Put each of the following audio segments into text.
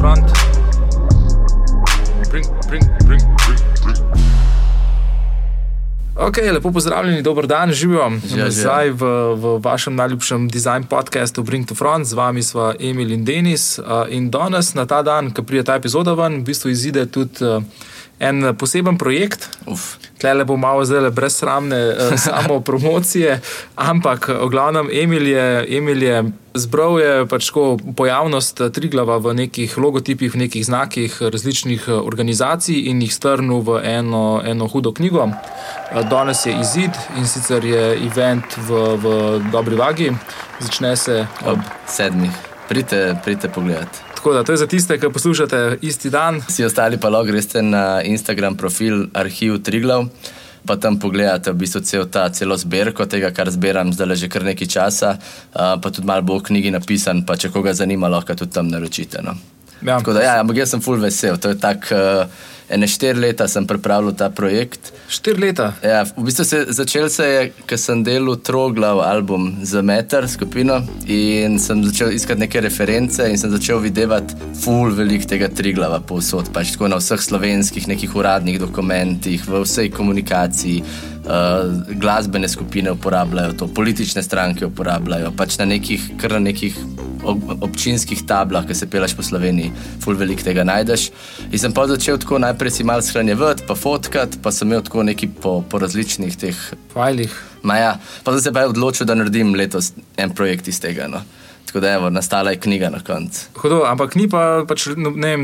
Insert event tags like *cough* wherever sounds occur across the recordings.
front. Bring, bring, bring, bring, bring. Ok, lepo pozdravljeni, dober dan, živijo. Zdaj v, v vašem najljubšem design podkastu Bring to Front, z vami smo Emil in Denis. Uh, in danes, na ta dan, ko pride ta epizoda ven, v bistvu izide tudi uh, en poseben projekt. Tle bo malo zdaj brez sramne uh, *laughs* samo promocije, ampak v glavnem Emil je, Emil je zbral je pač pojavnost Triglava v nekih logotipih, v nekih znakih različnih organizacij in jih strnil v eno, eno hudo knjigo. Danes je izid in sicer je event v, v dobri vagi, začne se ob sedmih. Pridite, pridite pogledati. Tako da to je za tiste, ki poslušate isti dan. Vsi ostali pa lahko greste na Instagram profil Arhiv Triglav. Pa tam pogledate v bistvu cel ta, celo zbirko tega, kar zbiram zdaj že kar nekaj časa, uh, pa tudi malo bo v knjigi napisan, pa če koga zanima, lahko tudi tam naročite. No. Ja. Tako da, ja, ampak jaz sem full vesel. To je tako. Uh, ene štiri leta sem pripravljal ta projekt. Štiri leta. Ja, v bistvu se je začel, ker sem delal troglav album za Meter skupino in sem začel iskati neke reference in sem začel videti full velik tega triglava povsod, pač tako na vseh slovenskih nekih uradnih dokumentih, v vsej komunikaciji. Uh, glasbene skupine uporabljajo to, politične stranke uporabljajo, pač na nekih, kar na nekih občinskih tablah, ki se peleš po Sloveniji, ful velik tega najdeš. In sem pa začel tako najprej si malo shranjevati, pa fotkati, pa sem imel tako neki po, po različnih teh fajlih. Ja, pa sem se pa odločil, da naredim letos en projekt iz tega. No. Tako da je nastala je knjiga na koncu. Ampak ni pa, pač, ne,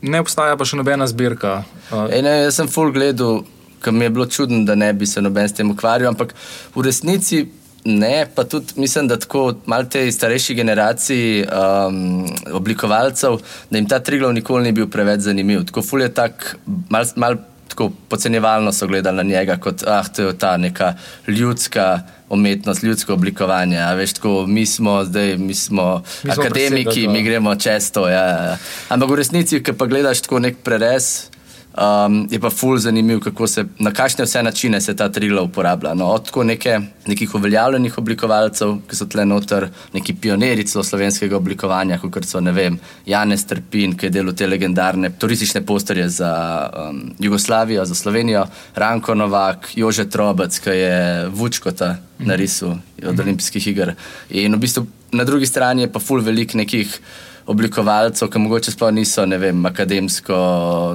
ne obstaja pa še nobena zbirka. E, ne, jaz sem full gledal, ker mi je bilo čudno, da ne bi se noben s tem ukvarjal, ampak v resnici. Ne, pa tudi mislim, da tako malo te starejši generaciji um, oblikovalcev, da jim ta triglov nikoli ni bil preveč zanimiv. Tako ful je tak, malo mal, tako podcenjevalno so gledali na njega, kot ah, to je ta neka ljudska umetnost, ljudsko oblikovanje. Veš, tako, mi smo zdaj, mi smo, mi smo akademiki, mi gremo često. Ja, ja. Ampak v resnici, ki pa gledaš tako nek preres. Um, je pa ful zanimiv, kako se, na kakšne vse načine se ta trigla uporablja. No, od neke, nekih uveljavljenih oblikovalcev, ki so tle noter, neki pionirji slovenskega oblikovanja, kot so vem, Janez Trpin, ki je delal te legendarne turistične posterje za um, Jugoslavijo, za Slovenijo, Ranko Novak, Jože Trobec, ki je Vučkota narisal od mhm. olimpijskih iger. In v bistvu na drugi strani je pa ful velik nekih oblikovalcev, ki morda sploh niso vem, akademsko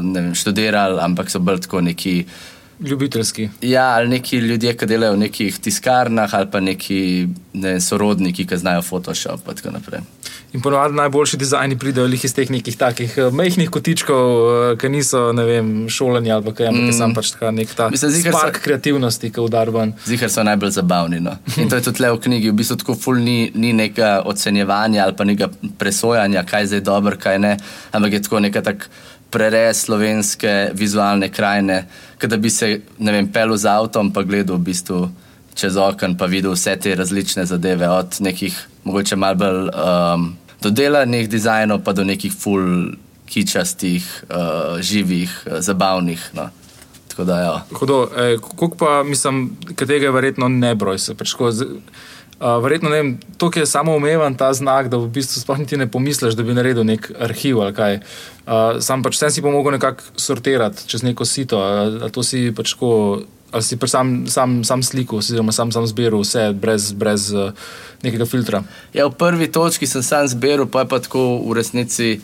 ne vem, študirali, ampak so bolj tako neki. Ljubiteljski. Ja, ali neki ljudje, ki delajo v nekih tiskarnah, ali pa neki ne, sorodniki, ki znajo Photoshop in tako naprej. In ponovadi najboljši dizajni pridejo iz teh nekih takih majhnih kotičkov, uh, ki niso šolani ali kaj, ampak mm. sam pač ta nek ta spark so, kreativnosti, ki udarban. Zihar so najbolj zabavni. No. In to je tudi le v knjigi, v bistvu tako ful ni, ni neka ocenjevanja ali pa neka presojanja, kaj je zdaj dobro, kaj ne, ampak je tako neka tak prerez slovenske vizualne krajine, da bi se, ne vem, pel z avtom in gledal v bistvu čez okno, pa videl vse te različne zadeve, od nekih mogoče malo bolj um, dodelanih dizajnov, pa do nekih full kičastih, uh, živih, uh, zabavnih. No. Da, ja. Hudo, eh, kako pa mislim, je verjetno ne broj. Se, pač, ko, z, uh, verjetno ne to je samo umeven ta znak, da v bistvu sploh niti ne pomisliš, da bi naredil nek arhiv ali kaj. Uh, sam pač sem si pa mogel nekako sortirati čez neko sito. A, a to si pač ko. Ali si sam, sam, sam sliko, oziroma sam, sam zbiral vse brez, brez uh, nekega filtra? Ja, v prvi točki sem sam zbiral, pa je pa tako v resnici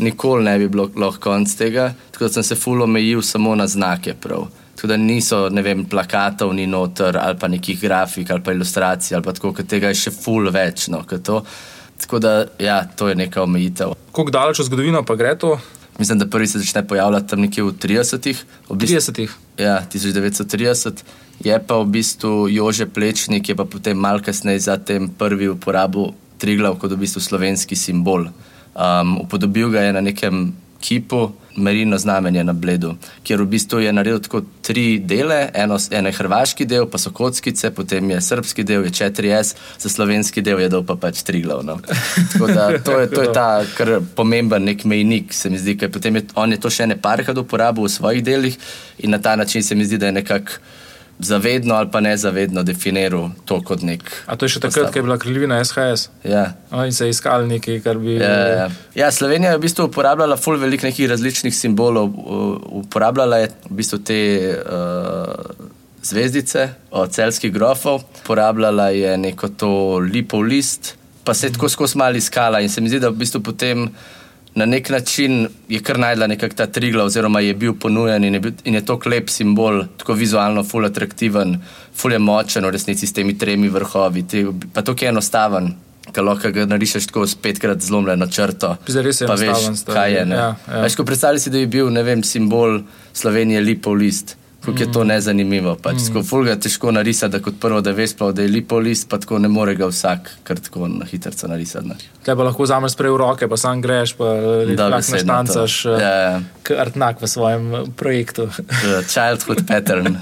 nikoli ne bi bilo lahko konc tega, tako da sem se fulo omejil samo na znake. Prav. Da niso vem, plakatov, ni noter ali pa nekih grafik ali pa ilustracij ali pa tako, ker tega je še ful več. No, tako da ja, to je neka omejitev. Kako daleč v zgodovino pa gre to? Mislim, da prvi se začne pojavljati tam nekje v 30-ih. 30-ih. Ja, 1930. Je pa v bistvu Jože Plečnik, ki je pa potem malce kasneje za tem prvi uporabil Triglav kot v bistvu slovenski simbol. Um, upodobil ga je na nekem kipu, merino znamenje na bledu, kjer v bistvu je naredil tako tri dele, eno, eno je hrvaški del, pa so kockice, potem je srpski del, je 4S, za slovenski del je dol pa pač tri glavno. Tako da to je, to je ta kar pomemben nek mejnik, se mi zdi, ker potem je on je to še ne parkrat uporabil v svojih delih in na ta način se mi zdi, da je nekako zavedno ali pa nezavedno definiral to kot nek. A to je še takrat, ko je bila kraljevina SHS? Ja. O, in se je iskal nekaj, kar bi. Ja, ja. ja, Slovenija je v bistvu uporabljala ful veliko nekih različnih simbolov. Uporabljala je v bistvu te uh, zvezdice od celskih grofov, uporabljala je neko to lipov list, pa se je tako skozi mali skala in se mi zdi, da v bistvu potem na nek način je kar najdla nekak ta trigla, oziroma je bil ponujen in je, bil, in je to klep simbol, tako vizualno, ful atraktiven, ful je močen, v resnici s temi tremi vrhovi, te, pa to je enostaven. Kaj lahko ga narišeš tako s petkrat zlomljeno črto. Zares je pa veš, kaj je. Ja, ja. Veš, ko predstavljaš, da bi bil vem, simbol Slovenije lipov list kako je to nezanimivo. Pač, mm. Fulga je težko narisati, da kot prvo, da veš, da je lipo list, pa tako ne more ga vsak kar tako na hitro narisati. Te pa lahko vzameš prej v roke, pa sam greš, pa lahko naštancaš ja, ja. artnak v svojem eh, projektu. Childhood pattern.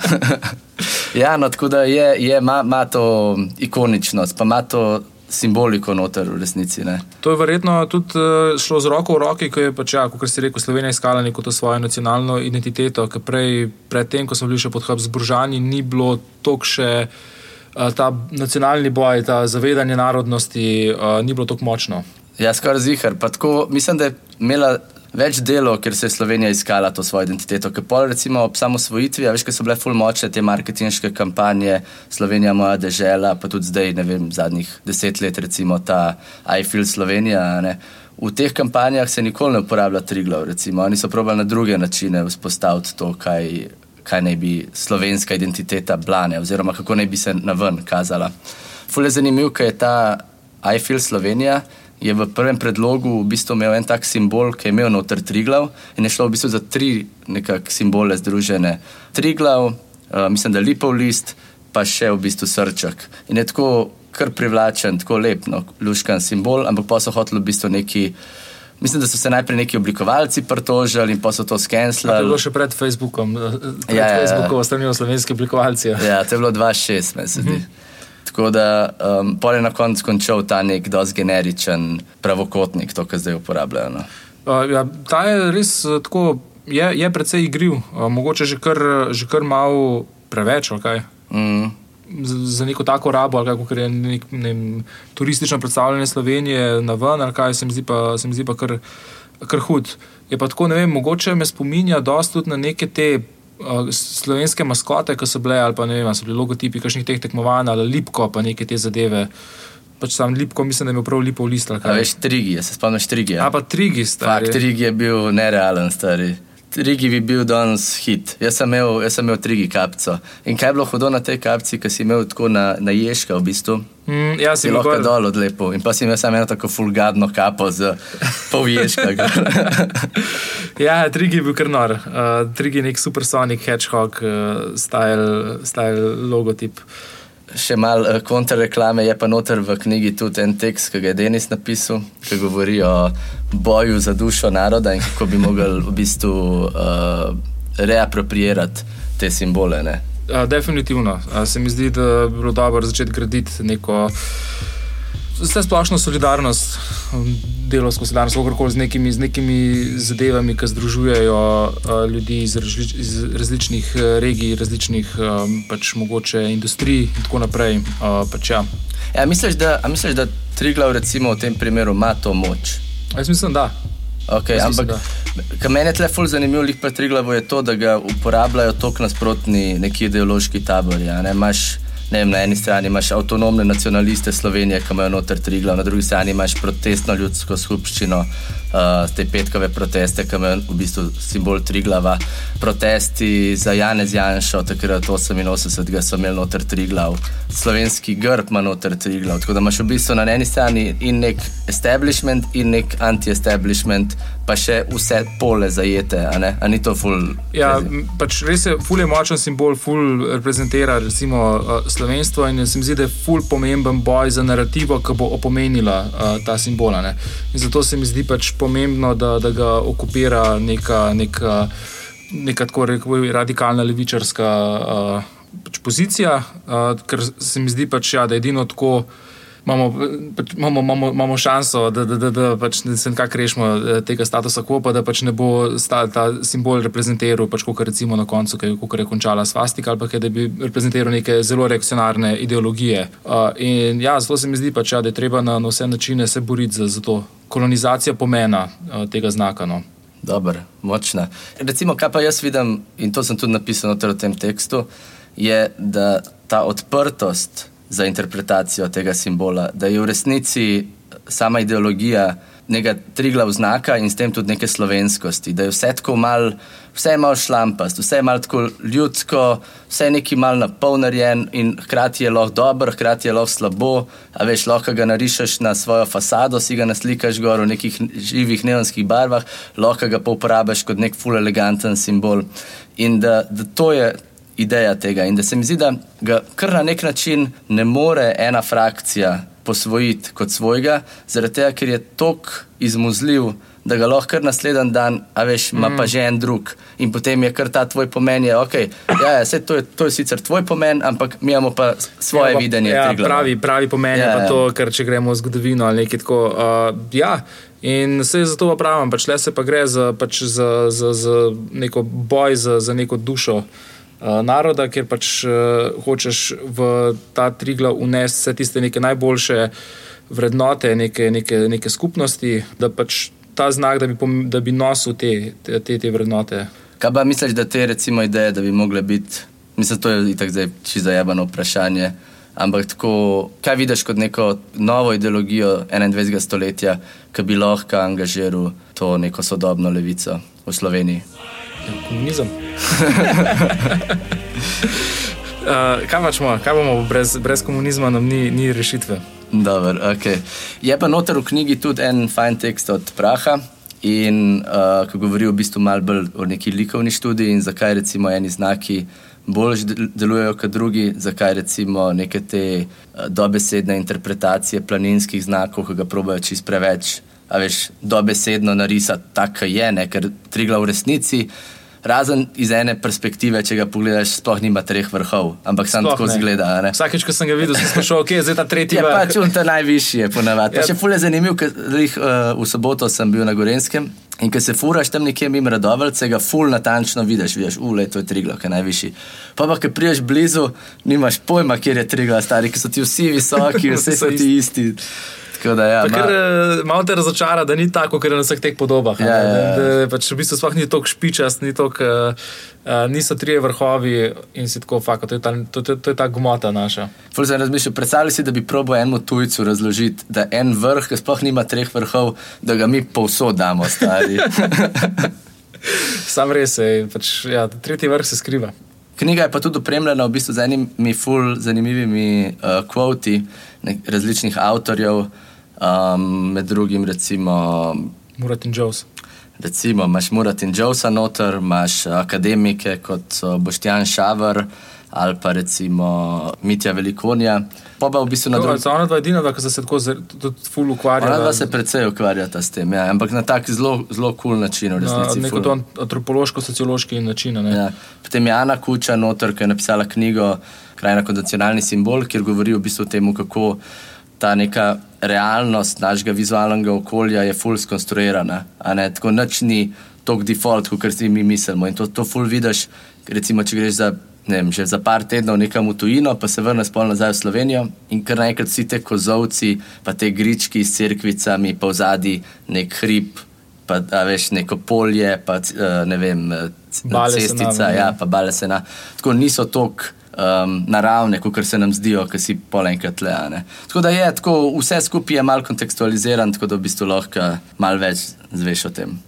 *laughs* ja, no, tako da je, ima to ikoničnost, pa ima to simboliko noter v resnici. Ne. To je verjetno tudi uh, šlo z roko v roki, ko je pač, ja, kot ste rekli, Slovenija iskala neko to svojo nacionalno identiteto, ker prej, predtem, ko smo bili še pod Habsburžani, ni bilo tok še. Uh, ta nacionalni boj, ta zavedanje narodnosti, uh, ni bilo tako močno. Ja, skoraj zihar. Mislim, da je imela več delov, ker se je Slovenija iskala to svojo identiteto. Ker pol, recimo, ob samosvojitvi, veš, so bile full močne te marketinške kampanje, Slovenija, moja država, pa tudi zdaj, ne vem, zadnjih deset let, recimo ta I feel Slovenija. Ne. V teh kampanjah se nikoli ne uporablja triglav, recimo. Oni so probali na druge načine vzpostaviti to, kaj, kaj naj bi slovenska identiteta blane, oziroma kako naj bi se na ven kazala. Ful je zanimivo, ker je ta I feel Slovenija je v prvem predlogu v bistvu imel en tak simbol, ki je imel noter tri glav in je šlo v bistvu za tri simbole združene. Tri glav, uh, eh, mislim, da lipov list, pa še v bistvu srček. In je tako kar privlačen, tako lep, no, luškan simbol, ampak pa so hoteli v bistvu neki. Mislim, da so se najprej neki oblikovalci pritožili in pa so to skenirali. To je bilo še pred Facebookom, eh, pred ja, Facebookom, ja, ja. stranijo slovenski oblikovalci. Ja, to je bilo 2-6, mislim. Tako da um, je na koncu končal ta nek dosti generičen pravokotnik, to, kar zdaj uporabljajo. No. Uh, ja, ta je res uh, tako, je, je precej igriv, uh, mogoče že kar, že kar malo preveč. Okay? Mm. Za neko tako rabo, ali kako je nek, ne, turistično predstavljanje Slovenije na ven, ali kaj se mi zdi pa, se mi zdi pa kar, kar hud. Je pa tako, ne vem, mogoče me spominja dosti tudi na neke te slovenske maskote, ki so bile, ali pa ne vem, so bili logotipi kakšnih teh tekmovanj, ali lipko, pa neke te zadeve. Pač sam lipko, mislim, da je imel prav lipo list. Veš, trigi, se spomniš trigi. A pa trigi, stari. Fakt, trigi je bil nerealen, stari. Trigi bi bil danes hit. Jaz sem imel, jaz sem imel trigi kapco. In kaj je bilo hudo na tej kapci, ki si imel tako na, na ježka v bistvu? Mm, ja, si lahko gor... dol odlepo. In pa si imel samo eno tako fulgadno kapo z *laughs* pol ježka. *laughs* ja, trigi je bil kar nor. Uh, trigi je nek supersonic hedgehog uh, style, style logotip. Še malo uh, kontrareklame je pa noter v knjigi tudi en tekst, ki ga je Denis napisal, ki govori o boju za dušo naroda in kako bi mogli v bistvu uh, reaproprirati te simbole. Ne? Definitivno. Se mi zdi, da bi bilo dobro začeti graditi neko vse splošno solidarnost, delovsko solidarnost, kakorkoli z nekimi, z nekimi zadevami, ki združujejo ljudi iz, različ, iz različnih regij, različnih pač mogoče industrij in tako naprej. Pač, ja. Ja, misliš, da, misliš, da Triglav recimo v tem primeru ima to moč? Jaz mislim, da. Okay, ampak, kar meni je tle ful zanimivo, jih pa Triglav je to, da ga uporabljajo tako nasprotni neki ideološki tabori. Ja, ne vem, na eni strani imaš avtonomne nacionaliste Slovenije, ki imajo noter tri glav, na drugi strani imaš protestno ljudsko skupščino, uh, te petkove proteste, ki imajo v bistvu simbol tri glava. Protesti za Janez Janša, takrat 88, so imeli noter tri glav, slovenski grb ima noter tri glav. Tako da imaš v bistvu na eni strani in nek establishment in nek anti-establishment, pa še vse pole zajete, a, a ni to ful. Ja, pač res je, ful je močen simbol, ful reprezentira recimo uh, slovenstvo in se mi zdi, da je ful pomemben boj za narativo, ki bo opomenila uh, ta simbola. Ne? In zato se mi zdi pač pomembno, da, da ga okupira neka, neka, neka tako rekoč radikalna levičarska uh, pač pozicija, uh, ker se mi zdi pač, ja, da je edino tako. Imamo, pač, imamo, imamo, imamo šanso, da, da, da, da pač se nekako rešimo eh, tega statusa quo, pa da pač ne bo sta, ta simbol reprezentiral, pač kot recimo na koncu, ki je končala svastika, ali pa da bi reprezentiral neke zelo reakcionarne ideologije. Uh, in ja, zato se mi zdi, pač, ja, da je treba na, na vse načine se boriti za, za to kolonizacijo pomena uh, tega znaka. No. Dobro, močna. Recimo, kaj pa jaz vidim, in to sem tudi napisal v tem tekstu, je, da ta odprtost za interpretacijo tega simbola, da je v resnici sama ideologija nekega triglav znaka in s tem tudi neke slovenskosti, da je vse tako mal, vse je malo šlampast, vse je malo tako ljudsko, vse je neki mal napolnjen in hkrati je lahko dobro, hkrati je lahko slabo, a veš, lahko ga narišeš na svojo fasado, si ga naslikaš gor v nekih živih neonskih barvah, lahko ga pa uporabiš kot nek full eleganten simbol. In da, da to je ideja tega. In da se mi zdi, da ga kar na nek način ne more ena frakcija posvojiti kot svojega, zaradi tega, ker je tok izmuzljiv, da ga lahko kar naslednji dan, a veš, ima mm. pa že en drug. In potem je kar ta tvoj pomen, je ok. Ja, ja to, je, to je sicer tvoj pomen, ampak mi imamo pa svoje ja, videnje. Ja, pravi, pravi pomen ja, je pa ja. to, ker če gremo v zgodovino ali nekaj tako. Uh, ja. In se zato pa pravim, pač le se pa gre za, pač za, za, za neko boj, za, za neko dušo. Eh, naroda, ker pač uh, hočeš v ta trigla unesti vse tiste neke najboljše vrednote, neke, neke, neke skupnosti, da pač ta znak, da bi, da bi nosil te, te, te, te vrednote. Kaj pa misliš, da te recimo ideje, da bi mogle biti, mislim, to je itak zdaj čisto zajebano vprašanje. Ampak tako, kaj vidiš kot neko novo ideologijo 21. stoletja, ki bi lahko angažiral to neko sodobno levico v Sloveniji? Komunizem. *laughs* uh, kaj pačemo, kaj bomo brez, brez komunizma, nam ni, ni rešitve. Dobar, okay. Je pa noter v knjigi tudi en fajn tekst od Praha, in, uh, ki govori v bistvu malo bolj o neki likovni študiji in zakaj recimo eni znaki bolj delujejo kot drugi, zakaj recimo neke te uh, dobesedne interpretacije planinskih znakov, ki ga probajo čist preveč. A veš, dobesedno narisati tako je, ne? ker trigla v resnici Razen iz ene perspektive, če ga pogledaš, sploh nima treh vrhov, ampak samo tako zgleda. Vsakeč, ko sem ga videl, sem kje je zdaj ta tretji. Ja, pač on ta najvišji je ponavadi. Ja. Še fulje zanimiv, ker uh, v soboto sem bil na Gorenskem in ko se furaš tam nekje mimo Radovalce, ga ful natančno vidiš, vidiš, ule, to je triglo, ki je najvišji. Pa pa, ko priješ blizu, nimaš pojma, kje je triglo, stari, ki so ti vsi visoki, *laughs* vsi so ti isti. Da, ja, ma... Ker eh, malo te razočara, da ni tako, ker je na vseh teh podobah. Ja, ja, ja. Da, pač v bistvu sploh ni tako špičast, ni tok, uh, niso tri vrhovi in si tako faka. To, to, to, to je ta gmota naša. Predstavljaj si, da bi probo enemu tujcu razložiti, da en vrh, ki sploh nima treh vrhov, da ga mi povsod damo, stari. *laughs* Sam res je, pač, ja, tretji vrh se skriva. Knjiga je pa tudi opremljena v bistvu z enimi ful zanimivimi uh, kvoti različnih avtorjev. Um, med drugim, recimo. Murat in Jones. Recimo, imaš Murat in Jonesa noter, imaš akademike kot so Boštjan Šavar ali pa recimo Mitja Velikonja. Pa pa v bistvu na drugem. Ona dva edina, ki se tako zelo ukvarjata. Ona dva se predvsej ukvarjata s tem, ja, ampak na tak zelo, kul cool način. Na neko antropološko-sociološki način. Ne? Ja. Potem je Ana Kuča noter, ki je napisala knjigo Krajna konvencionalni simbol, kjer govori v bistvu o tem, kako ta neka realnost našega vizualnega okolja je fully skonstruirana. Tako noč ni tok default, kot si mi mislimo. In to, to fully vidiš, recimo, če greš za, vem, za par tednov nekam v tujino, pa se vrneš spolno nazaj v Slovenijo in kar naenkrat vsi te kozovci, pa te grički s crkvicami, pa v zadnji nek hrib. Pa, veš, neko polje, pa uh, ne vem, cestica, ja, pa bale se na. Tako niso toliko um, naravne, kot se nam zdijo, ki si polenkrat le. Tako da je tako, vse skupaj je malo kontekstualiziran, tako da v bistvu lahko malo več zveš o tem.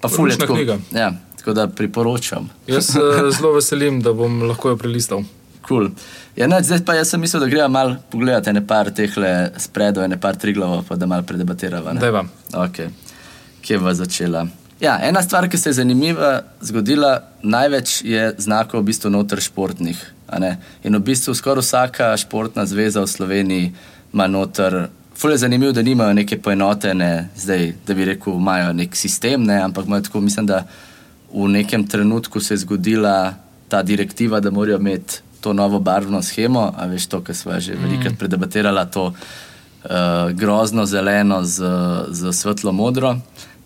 Pa fulje tako. Ja, tako da priporočam. Jaz se *laughs* zelo veselim, da bom lahko jo prelistal. Cool. Ja, ne, zdaj pa jaz sem mislil, da gremo malo pogledati ne par teh spredov, ne par triglavov, pa da malo predebatiramo. Da, vam. Okay. Kje bo začela? Ja, ena stvar, ki se je zanimiva zgodila, največ je znakov v bistvu noter športnih. In v bistvu skoraj vsaka športna zveza v Sloveniji ima noter. Fule je zanimivo, da nimajo neke poenotene, zdaj, da bi rekel, imajo nek sistem, ne? ampak tako, mislim, da v nekem trenutku se je zgodila ta direktiva, da morajo imeti to novo barvno schemo. A veš to, kar smo že velikokrat mm. predebatirali, to uh, grozno zeleno z, z svetlo modro.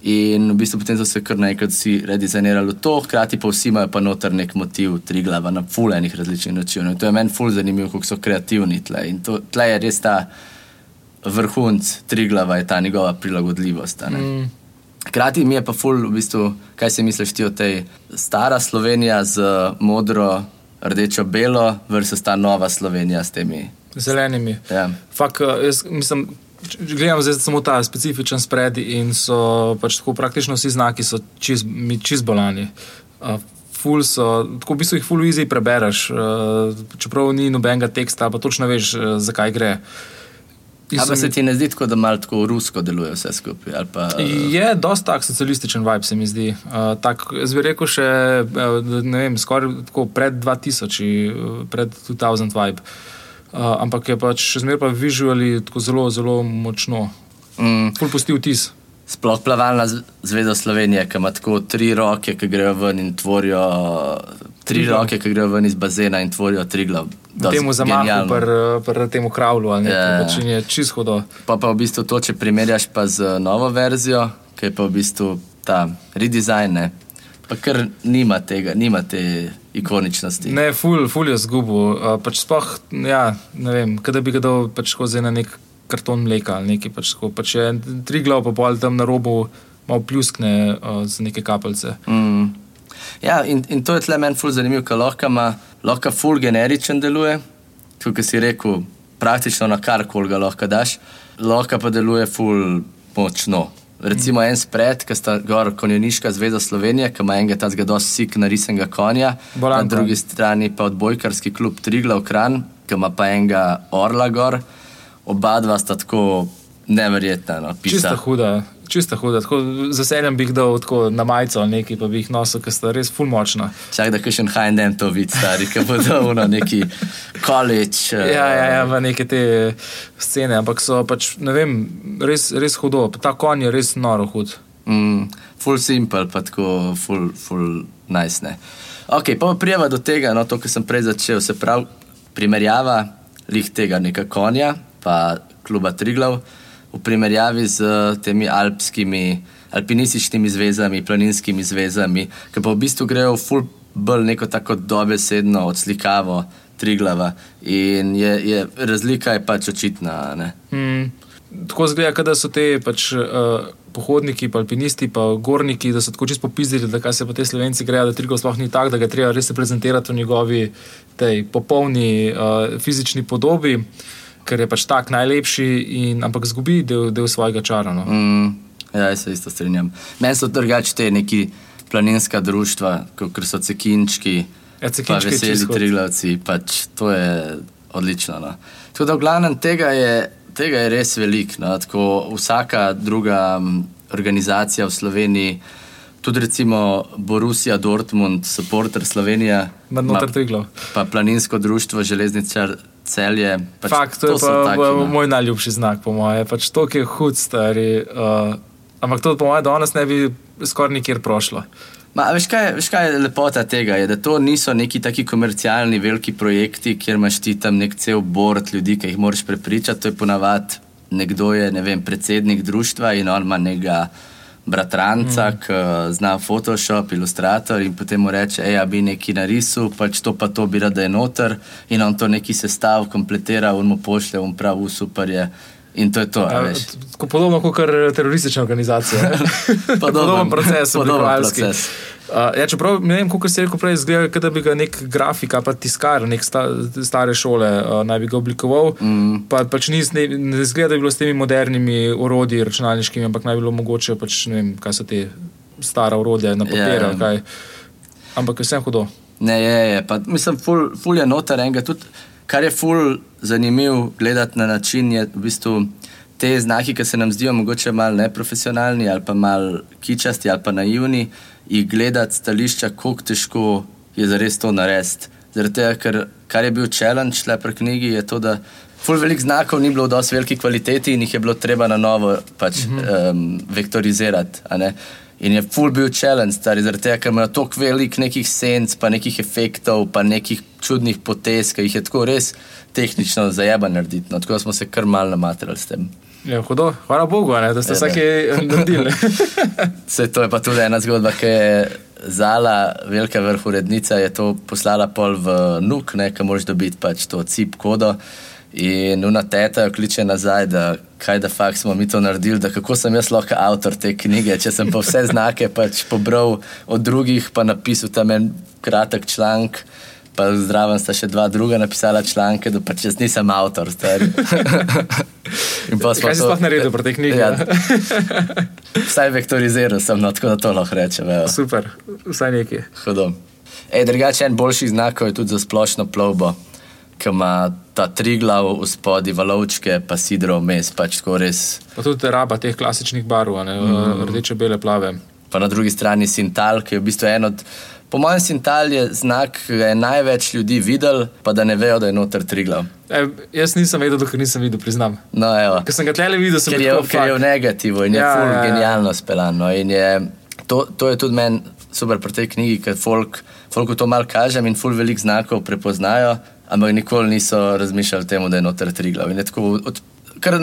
In v bistvu potem so se kar naenkrat vsi redizajnirali to, hkrati pa vsi imajo pa noter nek motiv, tri glava na fulejnih različnih načinov. In to je meni ful zanimivo, kako so kreativni tle. In to, tle je res ta vrhunc tri glava, je ta njegova prilagodljivost. Mm. Hkrati mi je pa ful, v bistvu, kaj si misliš ti o tej stara Slovenija z modro, rdečo, belo, versus ta nova Slovenija s temi zelenimi. Ja. Fak, eh, jaz, mislim, gledam zdaj samo ta specifičen spred in so pač tako praktično vsi znaki, so čist, mi čist bolani. Uh, Ful so, tako v bistvu jih ful easy prebereš, uh, čeprav ni nobenega teksta, pa točno veš, uh, zakaj gre. Ampak se ti ne zdi tako, da malo tako rusko deluje vse skupaj? Pa, uh... Je dosta tak socialističen vibe, se mi zdi. Uh, tak, jaz bi rekel še, ne vem, skoraj pred 2000, pred 2000 vibe. Uh, uh, ampak je pač še zmeraj pa vizuali tako zelo, zelo močno. Mm. Pusti vtis. Sploh plavalna zveza Slovenije, ki ima tako tri roke, ki grejo ven in tvorijo. Tri Triglav. roke, ki grejo ven iz bazena in tvorijo tri glav. Temu zamahu, pri tem kravlu, ali yeah. pač je čisto hodo. Pa pa v bistvu to, če primerjaš pa z novo verzijo, ki je pa v bistvu ta redesign, pa kar nima tega, nima te ikoničnosti. Ne, ful, ful je zgubo. Pač spoh, ja, ne vem, kada bi ga dal pač skozi na nek karton mleka ali nekaj. Pač, pač je tri glav, pa pol tam na robu, malo pljuskne uh, z neke kapljice. Mm. Ja, in, in to je tle meni ful zanimivo, ker lahko ima, lahko ful generičen deluje, kot si rekel, praktično na karkoli ga lahko daš, lahko pa deluje ful močno. Recimo en spred, ki sta gor konjeniška zveza Slovenije, ki ima enega tazga dosti sik narisenega konja, Bolanko. na drugi strani pa odbojkarski klub Triglav Kran, ki ima pa enega orla gor. Oba dva sta tako neverjetna. No, Čista huda čisto huda. Z veseljem bi jih dal na majico ali nekaj, pa bi jih nosil, ker sta res fulmočna. Čak da še en HND to vidi, stari, ki bo dal na neki college. Uh, ja, ja, ja, v neke te scene, ampak so pač, ne vem, res, res hudo. Ta konj je res noro hud. Mm, full simple, pa tako full, full nice. Ne. Ok, pa prijava do tega, no to, kar sem prej začel, se pravi, primerjava lih tega neka konja, pa kluba Triglav v primerjavi z temi alpskimi, alpinističnimi zvezami, planinskimi zvezami, ki pa v bistvu grejo v bolj neko tako dobesedno odslikavo Triglava. In je, je, razlika je pač očitna. Hmm. Tako zgleda, da so te pač, uh, pohodniki, pa alpinisti, pa gorniki, da so tako čisto popizdili, da kaj se pa te slovenci grejo, da Triglav sploh ni tak, da ga treba res prezentirati v njegovi tej popolni uh, fizični podobi. Uh, ker je pač tak najlepši, in, ampak zgubi del, del svojega čara. No. Mm, ja, se isto strinjam. Meni so drugače te neki planinska društva, kot so cekinčki, ja, cekinčki veseli triglavci, pač to je odlično. No. Tako da v glavnem tega je, tega je res veliko. No. Vsaka druga organizacija v Sloveniji. Tudi recimo Borussia Dortmund, supporter Slovenije, pa planinsko društvo Železničar celje. Pač Fakt, to, to je pa taki, no. moj najljubši znak, po mojem. Pač to, ki je hud, stari. Uh, ampak to, po mojem, danes ne bi skoraj nikjer prošlo. Ma, veš, kaj, veš, kaj je lepota tega? Je, da to niso neki taki komercialni veliki projekti, kjer imaš ti tam nek cel bord ljudi, ki jih moraš prepričati. To je ponavadi nekdo, je, ne vem, predsednik društva in on ima nekega bratranca, mm. ki zna Photoshop, ilustrator in potem mu reče, hej, bi nekaj narisal, pač to pa to bi rad, da je noter in on to neki sestav kompletira, on mu pošlje, on pravi, super je. In to je to. Ja, podobno kot teroristična organizacija. *laughs* podoben proces, podoben proces. Uh, ja, čeprav ne vem, kako se je rekel prej, zgleda, da bi ga nek grafik ali pa tiskar, nek sta, stare šole uh, naj bi ga oblikoval. Mm. Pa, pač ni, ne, ne zgleda, da bi bilo s temi modernimi orodji računalniškimi, ampak naj bi bilo mogoče, pač, ne vem, kaj so te stare orodje na papirju. Yeah. Ja. Ampak vse je hudo. Ne, je, je. Pa, mislim, ful, ful je noter enega. Tudi, kar je ful zanimiv gledati na način, je v bistvu. Te znaki, ki se nam zdijo mogoče malo neprofesionalni ali pa malo kičasti ali pa naivni, jih gledati stališča, kako težko je za res to narediti. Zaradi tega, ker kar je bil challenge le pri knjigi, je to, da ful velik znakov ni bilo v dosti veliki kvaliteti in jih je bilo treba na novo pač, mm -hmm. um, vektorizirati. In je full bil challenge, stari, zaradi tega, ker imajo toliko velik nekih senc, pa nekih efektov, pa nekih čudnih potez, ki jih je tako res tehnično zajeba narediti. No, tako smo se kar mal namatrali s tem. Ja, hudo, hvala Bogu, ne, da ste vsake naredili. *laughs* Vse to je pa tudi ena zgodba, ki je Zala, velika vrhurednica, je to poslala pol v nuk, ki moraš dobiti pač to cip kodo. In una teta jo kliče nazaj, da kaj da fakt smo mi to naredili, da kako sem jaz lahko avtor te knjige, če sem pa vse znake pač pobral od drugih, pa napisal tam en kratek članek. Pa zdravo, sta še dva druga napisala članke, da pač jaz nisem avtor. *laughs* Kaj si sploh naredil pri tej knjigi? Ja, vsaj vektoriziral sem, no, tako da to lahko rečem. Super, vsaj nekaj. Hudo. Drugače, en boljši znak je tudi za splošno plovbo ki ima ta tri glav v spodi, valovčke, pa sidro vmes. Pač res... Pa tudi raba teh klasičnih barv, mm. rdeče, bele, plave. Pa na drugi strani Sintal, ki je v bistvu en od. Po mojem, Sintal je znak, ki ga je največ ljudi videl, pa da ne vejo, da je noter tri glav. E, jaz nisem vedel, dokler nisem videl, priznam. No, ker sem ga tlele videl, sem ker je, ker je v negativu in ja, je ja, ja. genialno spelano. To, to je tudi meni super pri tej knjigi, ker folk, folk to malo kažem in ful velik znakov prepoznajo ampak nikoli niso razmišljali o tem, da je noter tri glavi. Kar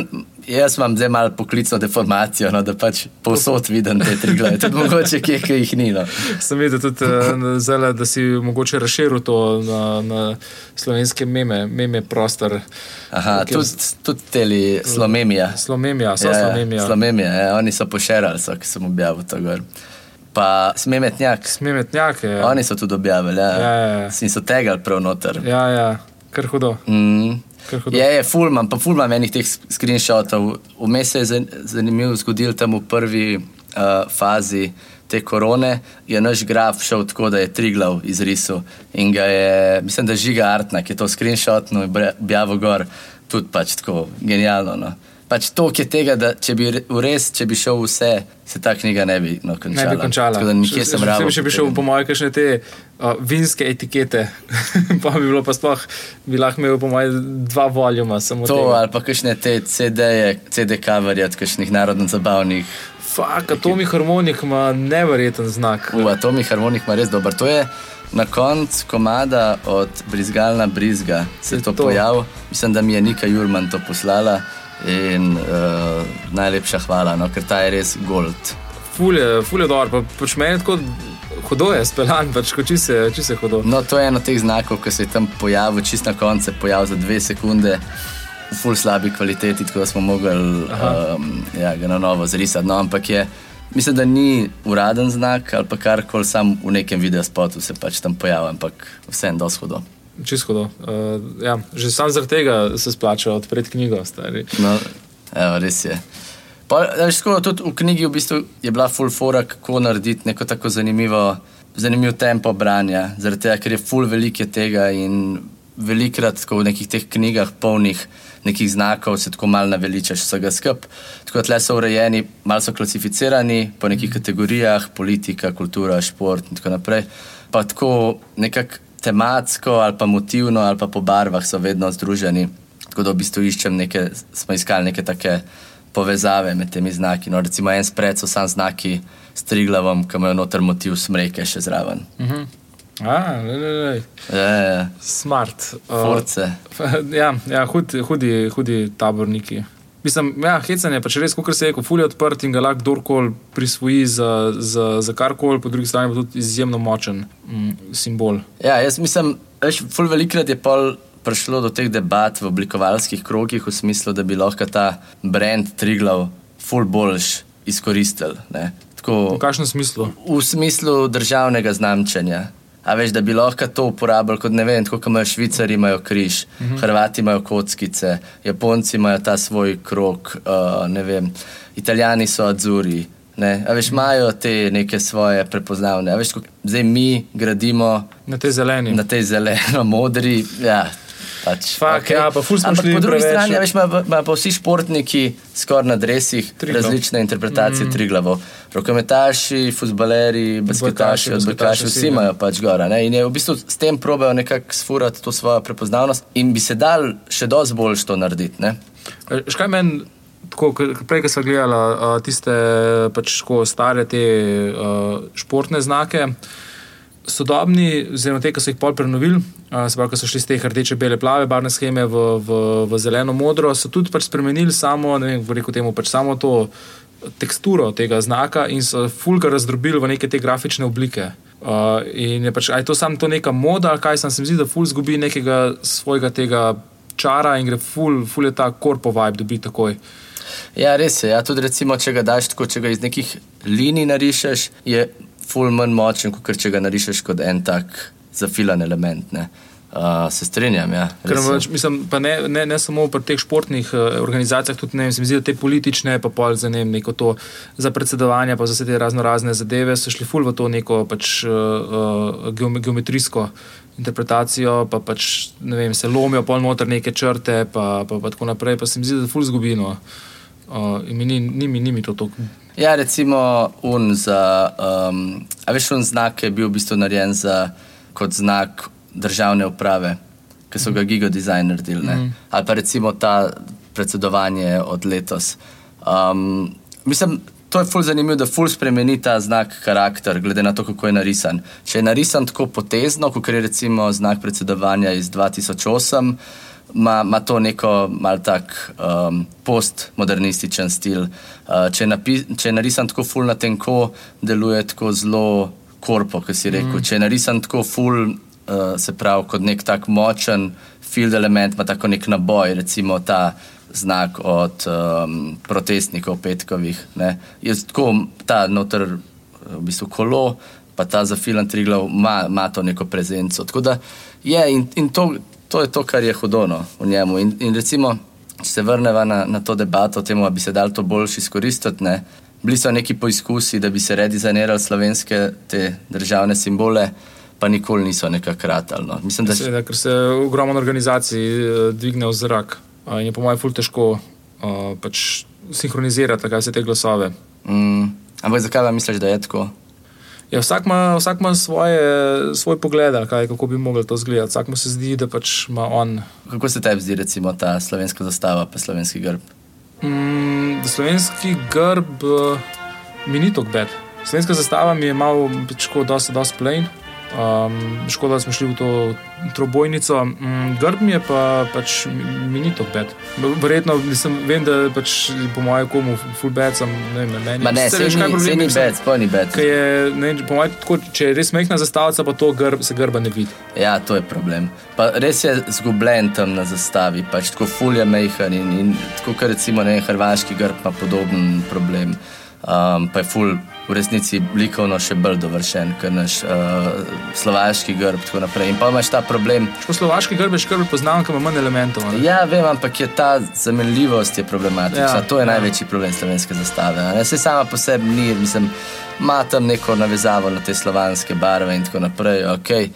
jaz imam zdaj malo poklicno deformacijo, no, da pač povsod vidim te tri glave, tudi mogoče kje, ki jih ni. No. Sem videl tudi, uh, zelo, da si mogoče razširil to na, na slovenske meme, meme prostor. Aha, tudi, tudi teli slomemija. Slomemija, so ja, slomemija. Slomemija, ja, oni so pošerali, so, ki sem objavil to gor pa smemetnjak. Smemetnjak je. Ja. Oni so tudi objavili, ja. ja, ja, ja. in so tega prav noter. Ja, ja, kar hudo. Mm. Je, je, fulman, pa fulman enih teh screenshotov. Vmes se je zanimivo zgodil tam v prvi uh, fazi te korone, je naš graf šel tako, da je tri glav izrisal in ga je, mislim, da žiga Artna, ki je to screenshotno objavil gor, tudi pač tako genialno. No pač to, ki je tega, da če bi res, če bi šel vse, se ta knjiga ne bi no, končala. Ne bi končala. Nikje sem rado. Če bi šel po moje, kakšne te uh, vinske etikete, *laughs* pa bi bilo pa sploh, bi lahko imel po moje dva voljuma. To tega. ali pa kakšne te CD-je, CD-coverje od kakšnih narodno-zabavnih. Fak, atomi harmonik ima neverjeten znak. U, atomi harmonik ima res dober. To je na koncu komada od Brizgalna Brizga, se je to, to. pojavil. Mislim, da mi je Nika Jurman to poslala. In uh, najlepša hvala, no, ker ta je res gold. Fulje, fulje dobro, pa pač meni tako hodo je speljan, pač če se, se hodo. No, to je eno teh znakov, ki se je tam pojavil, čist na koncu, pojavil za dve sekunde. V ful slabi kvaliteti, tako da smo mogli um, ja, ga na novo zrisati. No, ampak je, mislim, da ni uraden znak ali kar koli, samo v nekem videu spotu se pač tam pojavlja, ampak vseeno doshodo čisto. Uh, ja, že sam zaradi tega se splača odpreti knjigo. No, evo, res je. Pa, da, skoro, tudi v knjigi v bistvu je bila full fora, kako narediti neko tako zanimivo, zanimivo tempo branja. Zaradi tega, ker je full velike tega in velikrat v nekih teh knjigah polnih nekih znakov se tako malo naveličaš vsega skup. Tako da so urejeni, malo so klasificirani po nekih kategorijah, politika, kultura, šport in tako naprej. Pa tako nekako tematsko ali pa motivno ali pa po barvah so vedno združeni. Tako da v bistvu iščem neke, smo iskali neke take povezave med temi znaki. No, recimo en spred so sam znaki s triglavom, ki imajo noter motiv smreke še zraven. Uh -huh. A, le, le, le. Je, je. Smart. Force. Uh, ja, ja *laughs* hudi, hudi, hudi taborniki. Mislim, ja, hecanje je pač res, kot se je rekel, fulje odprt in ga lahko kdorkoli prisvoji za, za, za karkoli, po drugi strani pa tudi izjemno močen mm, simbol. Ja, jaz mislim, da je ful velikrat je pol. Prišlo do teh debat v oblikovalskih krogih, v smislu, da bi lahko ta brand Triglav full boljš izkoristil. Tako, v kakšnem smislu? V smislu državnega znamčenja. A veš, da bi lahko to uporabljali kot ne vem, kot imajo Švicari, imajo križ, uh mhm. -huh. Hrvati imajo kockice, Japonci imajo ta svoj krok, uh, ne vem, Italijani so adzuri. Ne? A veš, mhm. imajo te neke svoje prepoznavne. A veš, zdaj mi gradimo na tej zeleni. Na tej zeleno, modri. Ja, Pač, Fak, okay. ja, pa Ampak po drugi preveč, strani, ja. veš, ima, pa vsi športniki skoraj na dresih različne interpretacije mm. triglavov. Rokometaši, futbaleri, basketaši, odbojkaši, vsi imajo pač gora. Ne? In je v bistvu s tem probejo nekako sfurati to svojo prepoznavnost in bi se dal še dosti bolj to narediti. Škaj meni tako, prej, ko smo gledali uh, tiste pač, stare te uh, športne znake. Sodobni, oziroma te, ki so jih pol prenovili, se pravi, ko so šli iz te rdeče, bele, plave barvne scheme v, v, v zeleno, modro, so tudi pač spremenili samo, ne vem, rekel temu, pač samo to teksturo tega znaka in so fulga razdrobili v neke te grafične oblike. Uh, in je pač, aj to samo to neka moda, kaj sem se zdi, da ful zgubi nekega svojega tega čara in gre ful, ful je ta korpo vibe, dobi takoj. Ja, res je. Ja, tudi recimo, če ga daš tako, če ga iz nekih linij narišeš, je ful manj močen, kot če ga narišeš kot en tak zafilan element. Ne. Uh, se strinjam. Ja, več, mislim, ne, ne, ne samo pri teh športnih uh, organizacijah, tudi ne, se mi zdi, da te politične, pa pol za ne, neko to za predsedovanje, pa za vse te razno razne zadeve, so šli ful v to neko pač, uh, geometrijsko interpretacijo, pa pač vem, se lomijo pol noter neke črte, pa, pa, pa tako naprej. Pa se mi zdi, da ful zgubino. Uh, in mi ni, ni, ni mi to tako. Ja, recimo, un za. Um, a veš, un znak je bil v bistvu narejen za, kot znak državne uprave, ki so ga mhm. gigadizajn naredili. Mm. Ali pa recimo ta predsedovanje od letos. Um, mislim, to je ful zanimivo, da ful spremeni ta znak karakter, glede na to, kako je narisan. Če je narisan tako potezno, kot je recimo znak predsedovanja iz 2008, ima to neko mal tak um, postmodernističen stil. Uh, če, je če je narisan tako ful na tenko, deluje tako zelo korpo, kot si rekel. Mm. Če je narisan tako ful, uh, se pravi, kot nek tak močen field element, ima tako nek naboj, recimo ta znak od um, protestnikov petkovih. Ne. Je tako, ta noter, v bistvu kolo, pa ta za filan Triglav ima to neko prezenco. Tako da je in, in to, to je to, kar je hudono v njemu. In, in recimo, če se vrnemo na, na to debato o tem, da bi se dal to boljši izkoristiti. Ne. Bili so neki poizkusi, da bi se redizajnirali slovenske te državne simbole, pa nikoli niso nekako ratali. No. Mislim, da se, ker se ogromno organizacij eh, dvigne v zrak in je po mojem ful težko uh, pač sinhronizirati vse te glasove. Mm. Ampak zakaj misliš, da je tako? Ja, vsak ima, vsak ima svoje, svoj pogled, kaj, kako bi lahko to izgledal. Vsak mu se zdi, da pač ima on. Kako se tebi zdi, recimo, ta slovenska zastava, pa slovenski grb? Mm, slovenski grb uh, mi ni tako bed. Slovenska zastava mi je malo, pač, kot da je dosti plain. Um, škoda, da smo šli v to trobojnico. Um, grb mi je pa, pač mi ni to bed. Verjetno nisem, vem, da pač po mojem komu full bed sem, ne vem, meni. Ma ne, se veš, kaj problem je. Bed, spojni bed. Je, ne, po mojem, tako, če je res mehna zastavica, pa to grb, se grba ne vidi. Ja, to je problem. Pa res je zgubljen tam na zastavi, pač tako full je mehen in, in tako, kar recimo ne, hrvaški grb ima podoben problem. Um, pa je full v resnici likovno še bolj dovršen, kot naš uh, slovaški grb. In pa imaš ta problem. Slovaški grb je škrb poznam, ker ima manj elementov. Ne? Ja, vem, ampak je ta zamenljivost je problematična. Ja, to je ja. največji problem slovenske zastave. Se sama po sebi ni, mislim, ima tam neko navezavo na te slovanske barve in tako naprej. Okay.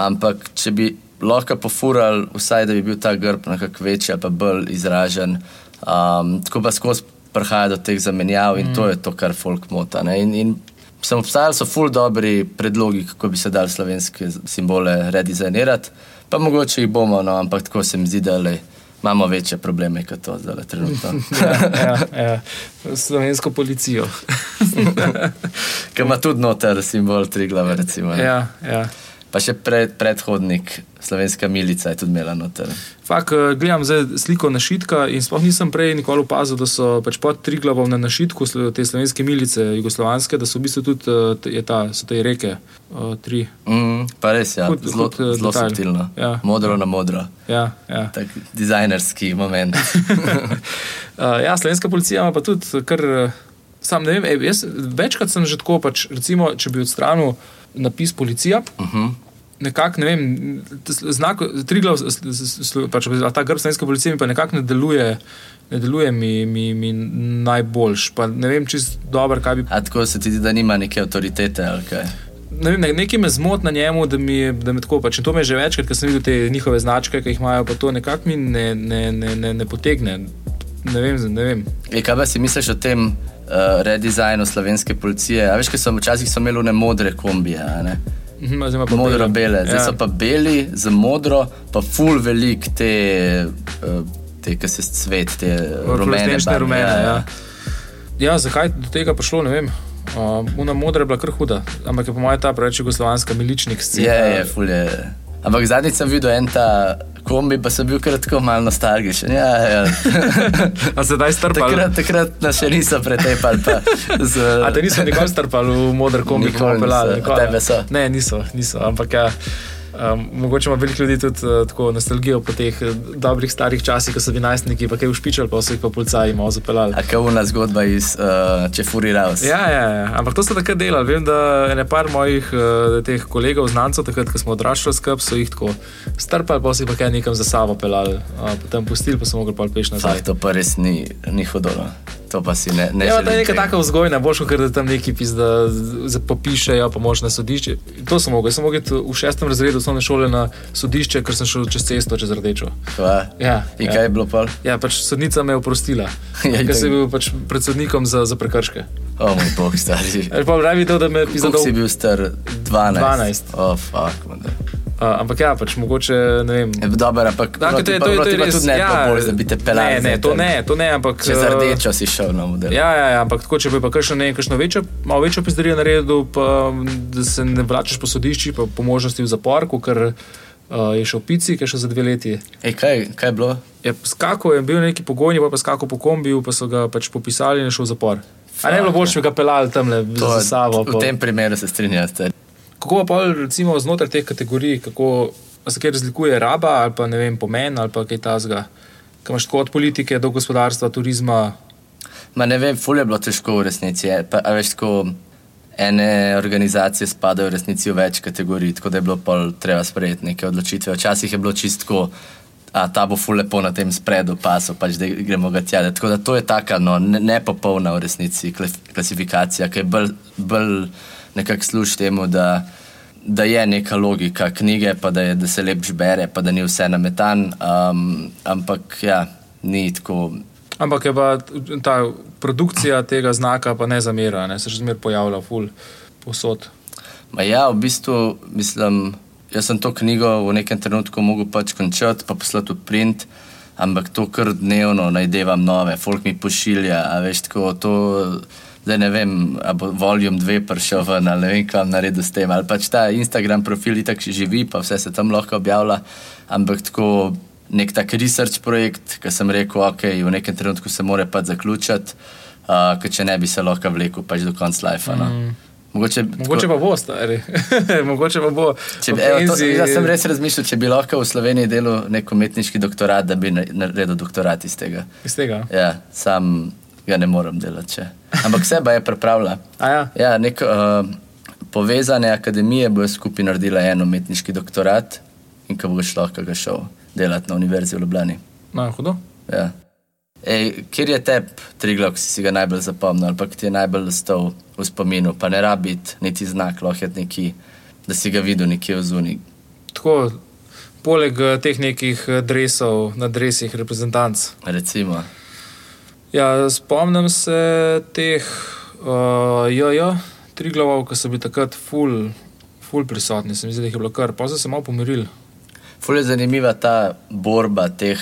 Ampak če bi lahko pofurali, vsaj da bi bil ta grb nekako večji ali pa bolj izražen, um, tako pa skozi prihaja do teh zamenjav in mm. to je to, kar folk mota. In, in sem obstajal, so ful dobri predlogi, kako bi se dal slovenske simbole redizajnirati, pa mogoče jih bomo, no, ampak tako se mi zdi, da le. Imamo večje probleme kot to, zdaj trenutno. *laughs* ja, ja, ja. Slovensko policijo. *laughs* Ki ima tudi noter simbol tri glave. Ja, ja. Pa še pred, predhodnik, slovenska milica, je tudi imela noter. Fak, eh, gledam zdaj sliko našitka in sploh nisem prej nikoli opazil, da so pač pod tri glavom na našitku te slovenske milice, jugoslovanske, da so v bistvu tudi eh, ta, so te reke. Uh, mm, pa res, ja, kot, zelo, kot, zelo subtilno. Ja. Modro na modro. Ja, ja. Tak dizajnerski moment. *laughs* *laughs* ja, slovenska policija ima pa tudi kar. Sam ne vem, jaz večkrat sem že tako, pač, recimo, če bi odstranil napis policija. Uh mhm. -huh. Nekako, ne vem, znak, tri glav, pač, ta grb slovenske policije mi pa nekako ne deluje, ne deluje mi, mi, mi najboljš. Pa ne vem, čist dobro, kaj bi. A tako se ti zdi, da nima neke avtoritete ali kaj? Ne vem, nekaj me zmot na njemu, da mi, da mi tako pač. In to me že večkrat, ker sem videl te njihove značke, ki jih imajo, pa to nekako mi ne, ne, ne, ne, ne potegne. Ne vem, ne vem. E, kaj pa si misliš o tem? uh, redizajnu slovenske policije. A veš, kaj so včasih so imeli ne modre kombije. Ne? Mhm, modro-bele, zdaj ja. so pa beli, za modro, pa full velik te uh, te, ki se svet, te rumene, rumene. Ja, ja. ja, zakaj do tega prišlo, ne vem. Uh, Una modra je bila kar huda, ampak je po mojem ta preveč jugoslovanska miličnik scena. Je, je, fulje. Ampak zadnjič sem videl en ta kombi, pa sem bil kratko malo nostalgičen. Ja, ja. *laughs* A se daj strpal? Takrat, takrat nas še niso pretepali. Z... A te niso nikoli strpali v modr kombi, ko smo pelali? Ne, niso, niso, ampak ja. Um, mogoče ima veliko ljudi tudi uh, tako nostalgijo po teh uh, dobrih starih časih, ko so bili najstniki, pa kaj ušpičali, pa so jih pa policaji malo zapeljali. A kaj una zgodba iz uh, Čefuri Raus? Ja, ja, ja, ampak to so takrat delali. Vem, da je nekaj mojih uh, teh kolegov, znancev, takrat, ko smo odraščali skupaj, so jih tako strpali, pa so jih pa kaj nekam za sabo peljali, uh, potem pustili, pa so mogli pa peš nazaj. Fak, to pa res ni, ni hodolo. To pa si ne. ne ja, to je neka taka vzgojna, boš kot da tam neki pisa, da popišejo, pa moš na sodišče. To sem mogel, sem mogel v šestem razredu osnovne šole na sodišče, ker sem šel čez cesto, čez rdečo. Ja, In ja. kaj je bilo pa? Ja, pač sodnica me je oprostila, *laughs* ja, ker sem bil pač pred sodnikom za, za prekrške. O moj bog, stari. Pravi to, da me je pisal. Kako si bil star 12? 12. O, oh, fuck, man. Uh, ampak ja, pač mogoče ne vem. Je, dober, ampak da, to, to, to, to je res, tudi ne, ja, bolj, da bi te pelali. Ne, ne, to ne, to ne, ampak. Če za rdečo si šel na model. Ja, ja, ja ampak tako, če bi pa kakšno, ne, kakšno večjo, malo večjo pizdarijo naredil, pa da se ne vračaš po sodišči, pa po možnosti v zapor, ker uh, je šel pici, ki je šel za dve leti. Ej, kaj, kaj je bilo? Je skakal, je bil neki pogojni, pa je skakal po kombiju, pa so ga pač popisali in je šel v zapor. A ne bilo bolj, če bi ga pelali tam le za sabo. V tem primeru se strinjam. Kako pa recimo znotraj teh kategorij, kako se kaj razlikuje raba ali pa ne vem pomen ali pa kaj tasga, kaj imaš tako od politike do gospodarstva, turizma. Ma ne vem, fulje je bilo težko v resnici. Pa, veš, tako, ene organizacije spadajo v resnici v več kategorij, tako da je bilo pol treba sprejeti neke odločitve. Včasih je bilo čistko. A ta bo ful lepo na tem spredu, pa so pač, da gremo ga tja. Tako da to je taka no, nepopolna v resnici klasifikacija, ki je bolj, bolj nekako služ temu, da da je neka logika knjige, pa da, je, da se lepo bere, pa da ni vse na metan. Um, ampak ja, ni tako. Ampak je pa ta produkcija tega znaka, pa ne zamera, ne? se še zmeraj pojavlja, ful, posod. Ma ja, v bistvu mislim, jaz sem to knjigo v nekem trenutku mogel pač končati, pa poslati v print. Ampak to kar dnevno najdevam nove, folk mi pošilja, a veš, tako to zdaj ne vem, ali bo volume 2 prišel ven ali ne vem, kam narediti s tem. Ali pač ta Instagram profil še živi, pa vse se tam lahko objavlja. Ampak tako nek tak research projekt, ki sem rekel, ok, v nekem trenutku se mora pač zaključiti, uh, ker če ne bi se lahko vlekel pač do konca life. No. Mm. Mogoče, Mogoče tako, pa bo, stari. *laughs* Mogoče pa bo. Če, evo, to, jaz sem res razmišljal, če bi lahko v Sloveniji delal nek umetniški doktorat, da bi naredil doktorat iz tega. Iz tega? Ja, sam ga ne morem delati. Če. Ampak seba je pripravila. ja? Ja, nek, uh, povezane akademije bojo skupaj naredile en umetniški doktorat in ko boš lahko ga šel delati na Univerzi v Ljubljani. Na hudo. Ja. Ej, kjer je tep, Triglav, ki si, si ga najbolj zapomnil, ali pa ti je najbolj ostal v spominu, pa ne rabiti niti znak, lahko je neki, da si ga videl nekje v zuni. Tako, poleg eh, teh nekih eh, dresov na dresih reprezentanc. Recimo. Ja, spomnim se teh uh, JJ, tri glavov, ki so bili takrat ful, ful prisotni, se mi zdi, da jih je bilo kar, pa so se malo pomirili. Ful je zanimiva ta borba teh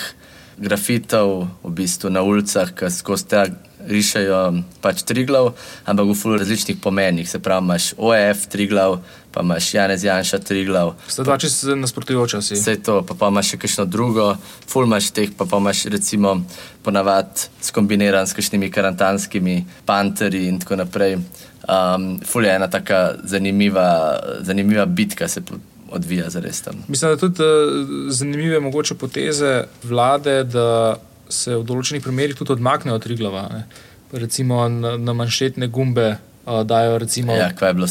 grafitov v bistvu na ulicah, ki skozi te rišajo pač tri glav, ampak v ful različnih pomenih. Se pravi, imaš OEF tri glav, pa imaš Janez Janša tri glav. Ste dva čisto nasprotujoča si. Vse to, pa, pa imaš še kakšno drugo, ful imaš teh, pa, pa imaš recimo ponavadi skombiniran s kakšnimi karantanskimi panterji in tako naprej. Um, ful je ena taka zanimiva, zanimiva bitka se odvija za res tam. Mislim, da tudi uh, zanimive mogoče poteze vlade, da se v določenih primerjih tudi odmaknejo od Triglava. Ne. Recimo na, na manšetne gumbe uh, dajo recimo ja,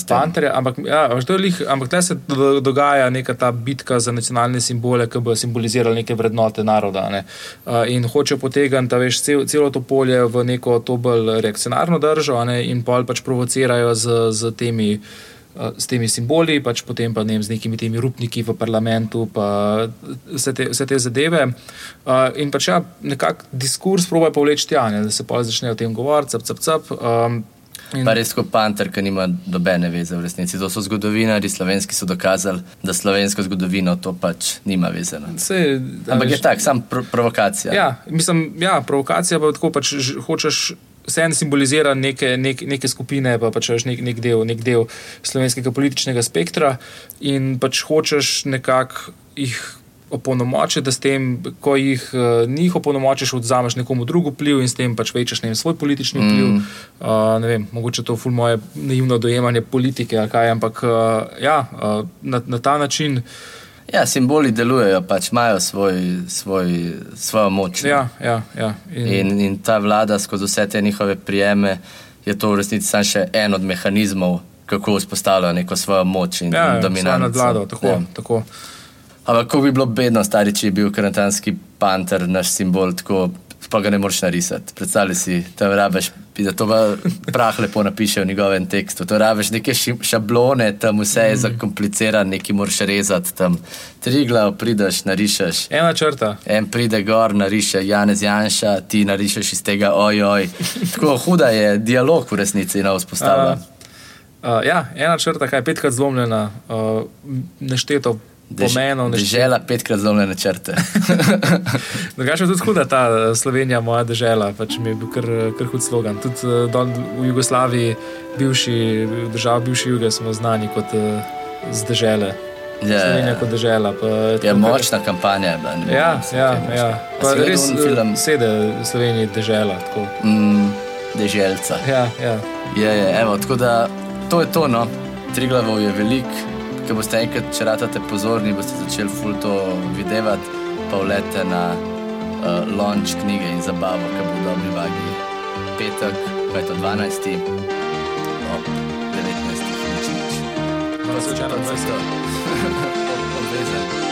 panterje. Ampak, ja, lih, ampak tukaj se dogaja neka ta bitka za nacionalne simbole, ki bo simbolizirali neke vrednote naroda. Ne. Uh, in hoče potegniti veš, cel, celo to polje v neko to bolj reakcionarno držo ne, in pol pač provocirajo z, z temi. S temi simboli, pač potem pa ne vem, z nekimi temi rupniki v parlamentu, pa vse te, vse te zadeve. Uh, in pač ja, nekako diskurs proba povleči tja, ne, da se pa začne o tem govoriti, cap, cap, cap. Um, In... Pa res kot panter, ki nima dobene veze v resnici. To so zgodovinari, slovenski so dokazali, da slovensko zgodovino to pač nima veze. No. Se, Ampak je tako, sam pro provokacija. Ja, mislim, ja, provokacija pa tako pač hočeš. Vse en simbolizira neke, neke, neke skupine, pa pač nek, nek, del, nek del slovenskega političnega spektra, in pač hočeš nekako jih opolnomočiti, da s tem, ko jih uh, njih opolnomočiš, odzameš nekomu drugu vpliv in s tem pač večaš vem, svoj politični vpliv. Mm. Uh, vem, mogoče to je moje naivno dojemanje politike, kaj, ampak uh, ja, uh, na, na ta način. Ja, simboli delujejo, pač imajo svoj, svoj, svojo moč. Ja, ja, ja. In, in, in ta vlada skozi vse te njihove prijeme je to v resnici samo še en od mehanizmov, kako vzpostavljajo neko svojo moč in ja, dominacijo. Nad vlado, tako. Ja. tako. Ampak kako bi bilo bedno, stari, če bi bil karantanski panter, naš simbol, tako pa ga ne moreš narisati. Predstavljaj si, da rabeš, da to prah lepo napiše v njegovem tekstu. To rabeš neke šablone, tam vse je mm. zakomplicirano, neki moraš rezati tam. Tri glav prideš, narišeš. Ena črta. En pride gor, nariše Janez Janša, ti narišeš iz tega ojoj. Tako huda je dialog v resnici na vzpostavljanju. Uh, uh, ja, ena črta, kaj je petkrat zlomljena, uh, nešteto pomenov. Dežela petkrat zelo načrte. *laughs* Drugače je tudi huda ta eh, Slovenija, moja država, pač mi je bil kar, kar hud slogan. Tudi uh, v Jugoslaviji, bivši država, bivši juge, smo znani kot uh, z države. Yeah. Ja, Slovenija ja. kot država. Je močna kampanja. Bila, ja, ja, ja. Pa res film sede v Sloveniji država. Mm, deželca. Ja, ja. Je, je, evo, tako da to je to. No. Tri glavov je veliko. Če boste enkrat, če ratate pozorni, boste začeli fulto videti, pa vlete na uh, launch knjige in zabavo, ki bo dobri vagi. Petek, pa je to 12. ob 19. nič nič. Hvala, da ste se odvijali. Obvezen. Ja.